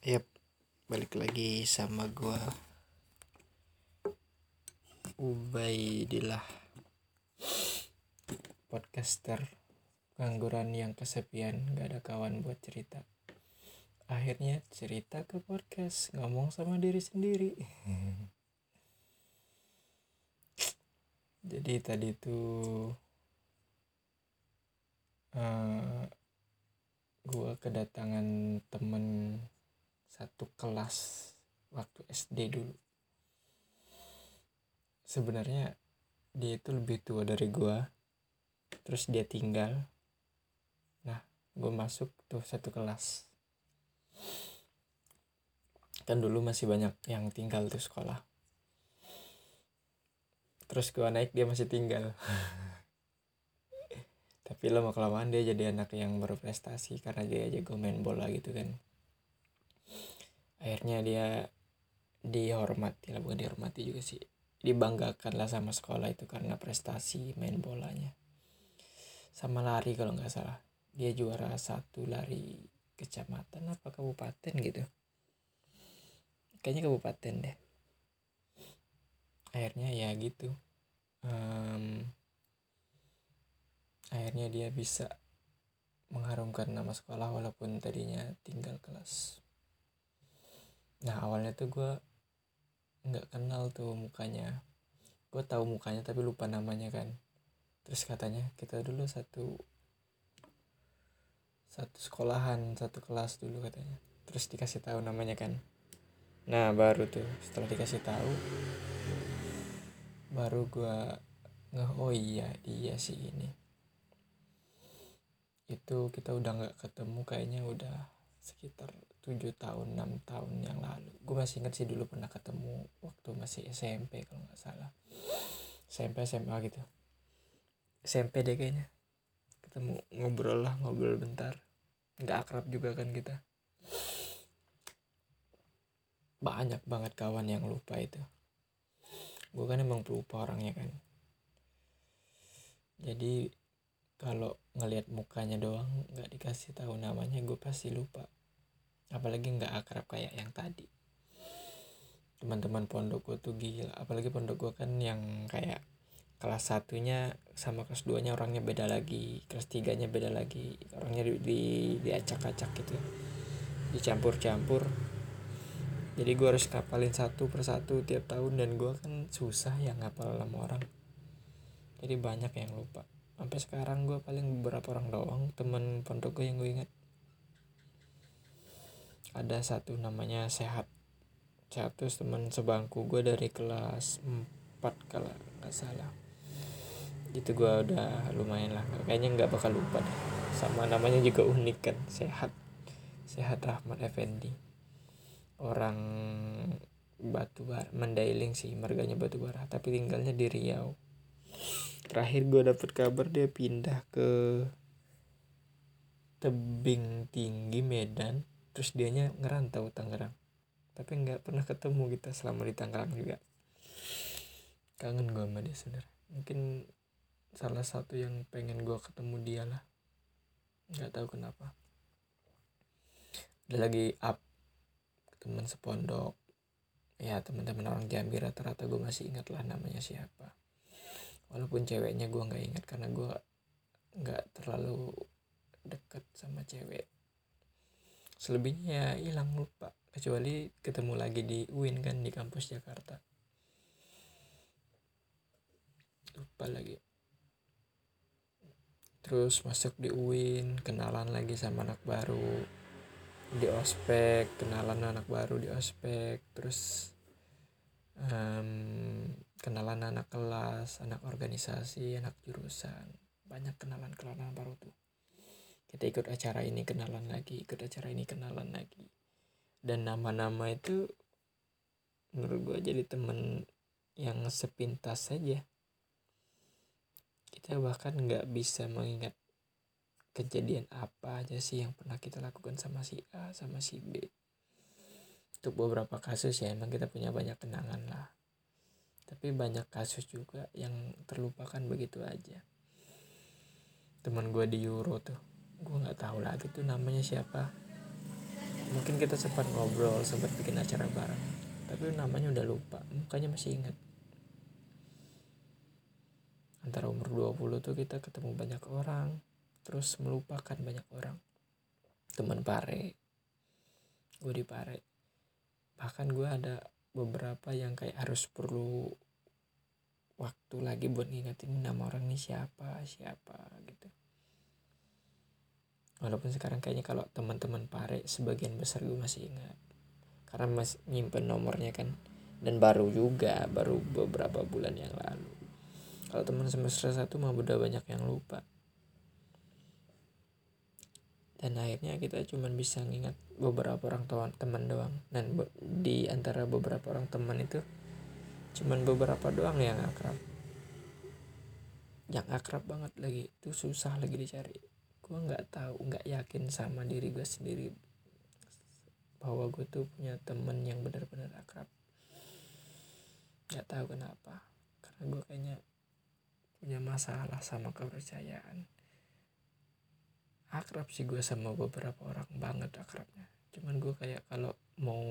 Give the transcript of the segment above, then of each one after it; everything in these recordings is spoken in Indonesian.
Yap, balik lagi sama gua. Ubaidillah. Podcaster Pengangguran yang kesepian Gak ada kawan buat cerita. Akhirnya cerita ke podcast Ngomong sama diri sendiri. Jadi tadi tuh uh, Gua kedatangan temen satu kelas waktu SD dulu. Sebenarnya dia itu lebih tua dari gua terus dia tinggal. Nah gue masuk tuh satu kelas. Kan dulu masih banyak yang tinggal tuh sekolah. Terus gua naik dia masih tinggal. Tapi lama kelamaan dia jadi anak yang berprestasi karena dia jago main bola gitu kan akhirnya dia dihormati lah bukan dihormati juga sih. Dibanggakan lah sama sekolah itu karena prestasi main bolanya. Sama lari kalau nggak salah. Dia juara satu lari kecamatan apa kabupaten gitu. Kayaknya kabupaten deh. Akhirnya ya gitu. Um, akhirnya dia bisa mengharumkan nama sekolah walaupun tadinya tinggal kelas nah awalnya tuh gue nggak kenal tuh mukanya. Gue tahu mukanya tapi lupa namanya kan. Terus katanya kita dulu satu satu sekolahan satu kelas dulu katanya. Terus dikasih tahu namanya kan. Nah baru tuh setelah dikasih tahu baru gue nggak oh iya dia sih ini. Itu kita udah nggak ketemu kayaknya udah sekitar 7 tahun 6 tahun yang lalu. Gue masih inget sih dulu pernah ketemu waktu masih SMP kalau nggak salah. SMP SMA gitu. SMP deh kayaknya. Ketemu ngobrol lah ngobrol bentar. Nggak akrab juga kan kita. Banyak banget kawan yang lupa itu. Gue kan emang pelupa orangnya kan. Jadi kalau ngelihat mukanya doang nggak dikasih tahu namanya gue pasti lupa apalagi nggak akrab kayak yang tadi. Teman-teman pondok gue tuh gila. Apalagi pondok gue kan yang kayak kelas satunya sama kelas duanya orangnya beda lagi kelas tiganya beda lagi. Orangnya di, di diacak-acak gitu dicampur-campur. Jadi gue harus ngapalin satu persatu tiap tahun dan gue kan susah ya ngapal sama orang. Jadi banyak yang lupa. Sampai sekarang gue paling beberapa orang doang teman pondok gue yang gue ingat ada satu namanya sehat. Sehat terus teman sebangku gue dari kelas 4 kalau nggak salah. Gitu gue udah lumayan lah. Kayaknya nggak bakal lupa deh. Sama namanya juga unik kan sehat. Sehat Rahmat Effendi. Orang batu bara Mandailing sih marganya batu bara tapi tinggalnya di Riau. Terakhir gue dapet kabar dia pindah ke tebing tinggi Medan terus dianya ngerantau Tangerang. Tapi nggak pernah ketemu kita selama di Tangerang juga. Kangen gue sama dia sebenarnya. Mungkin salah satu yang pengen gue ketemu dia lah. Nggak tahu kenapa. Ada lagi up. Teman sepondok. Ya teman-teman orang Jambi rata-rata gue masih ingat lah namanya siapa. Walaupun ceweknya gue nggak ingat karena gue nggak terlalu deket sama cewek selebihnya ya hilang lupa. Kecuali ketemu lagi di UIN kan di kampus Jakarta. Lupa lagi. Terus masuk di UIN kenalan lagi sama anak baru di ospek kenalan anak baru di ospek. Terus um, kenalan anak kelas anak organisasi anak jurusan. Banyak kenalan kenalan baru tuh kita ikut acara ini kenalan lagi ikut acara ini kenalan lagi. Dan nama-nama itu menurut gue jadi temen yang sepintas saja kita bahkan nggak bisa mengingat kejadian apa aja sih yang pernah kita lakukan sama si A sama si B. Untuk beberapa kasus ya emang kita punya banyak kenangan lah. Tapi banyak kasus juga yang terlupakan begitu aja. Teman gue di Euro tuh gue nggak tahu lagi tuh namanya siapa. Mungkin kita sempat ngobrol sempat bikin acara bareng. Tapi namanya udah lupa mukanya masih ingat. Antara umur 20 tuh kita ketemu banyak orang terus melupakan banyak orang. Teman pare. Gue di pare. Bahkan gue ada beberapa yang kayak harus perlu waktu lagi buat ngingetin nama orang ini siapa siapa gitu walaupun sekarang kayaknya kalau teman-teman pare sebagian besar gue masih ingat. Karena masih nyimpen nomornya kan. Dan baru juga baru beberapa bulan yang lalu. Kalau teman semester satu mah udah banyak yang lupa. Dan akhirnya kita cuma bisa ngingat beberapa orang teman doang. Dan di antara beberapa orang teman itu cuman beberapa doang yang akrab. Yang akrab banget lagi itu susah lagi dicari gue nggak tahu nggak yakin sama diri gue sendiri bahwa gue tuh punya temen yang benar-benar akrab. Nggak tahu kenapa karena gue kayaknya punya masalah sama kepercayaan. Akrab sih gue sama beberapa orang banget akrabnya. Cuman gue kayak kalau mau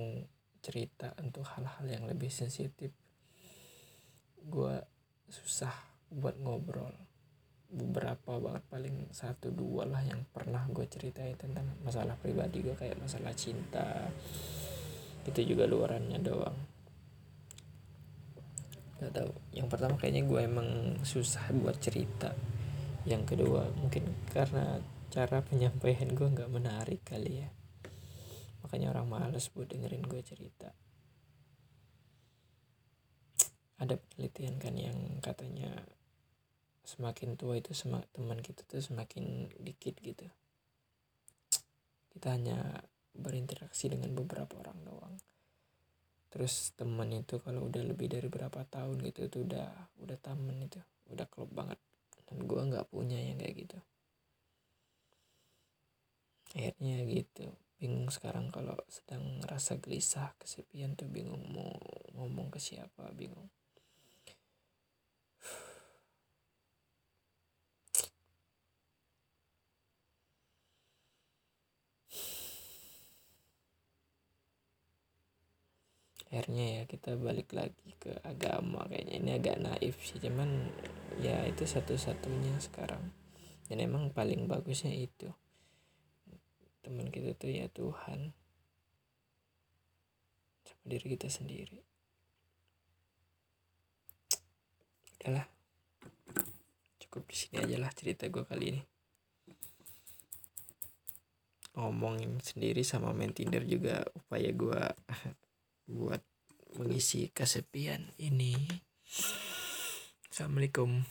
cerita untuk hal-hal yang lebih sensitif gue susah buat ngobrol beberapa banget paling satu dua lah yang pernah gue ceritain tentang masalah pribadi gue kayak masalah cinta. Itu juga luarannya doang. Gak tahu. Yang pertama kayaknya gue emang susah buat cerita. Yang kedua mungkin karena cara penyampaian gue nggak menarik kali ya. Makanya orang males buat dengerin gue cerita. Ada penelitian kan yang katanya semakin tua itu semak teman kita tuh semakin dikit gitu. Kita hanya berinteraksi dengan beberapa orang doang. Terus teman itu kalau udah lebih dari berapa tahun gitu itu udah udah taman itu. Udah klop banget. Dan gue nggak punya yang kayak gitu. Akhirnya gitu. Bingung sekarang kalau sedang ngerasa gelisah kesepian tuh bingung mau ngomong ke siapa bingung akhirnya ya kita balik lagi ke agama kayaknya. Ini agak naif sih cuman ya itu satu-satunya sekarang. Dan emang paling bagusnya itu. Teman kita tuh ya Tuhan. Sama diri kita sendiri. Udahlah. Cukup di sini aja lah cerita gue kali ini. Ngomongin sendiri sama main Tinder juga upaya gue buat mengisi kesepian ini. Assalamualaikum